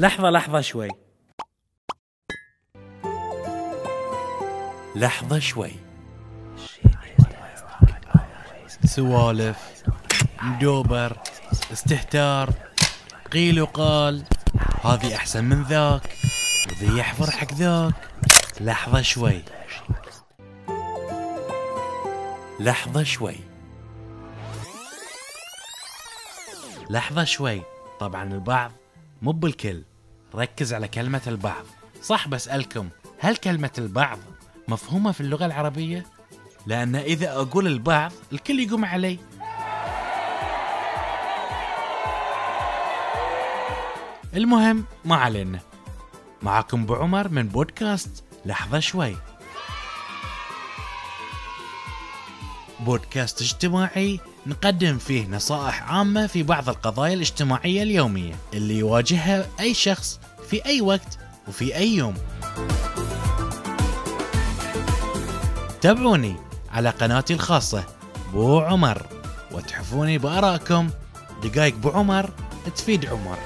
لحظة لحظة شوي. لحظة شوي. سوالف مدوبر استهتار قيل وقال هذه أحسن من ذاك وذي يحفر حق ذاك. لحظة شوي. لحظة شوي. لحظة شوي. طبعا البعض مو بالكل. ركز على كلمة البعض. صح بسألكم هل كلمة البعض مفهومة في اللغة العربية؟ لأن إذا أقول البعض الكل يقوم علي المهم ما علينا. معكم أبو عمر من بودكاست لحظة شوي. بودكاست اجتماعي نقدم فيه نصائح عامة في بعض القضايا الاجتماعية اليومية اللي يواجهها أي شخص في أي وقت وفي أي يوم. تابعوني على قناتي الخاصة بو عمر وتحفوني بآرائكم دقايق بو عمر تفيد عمر.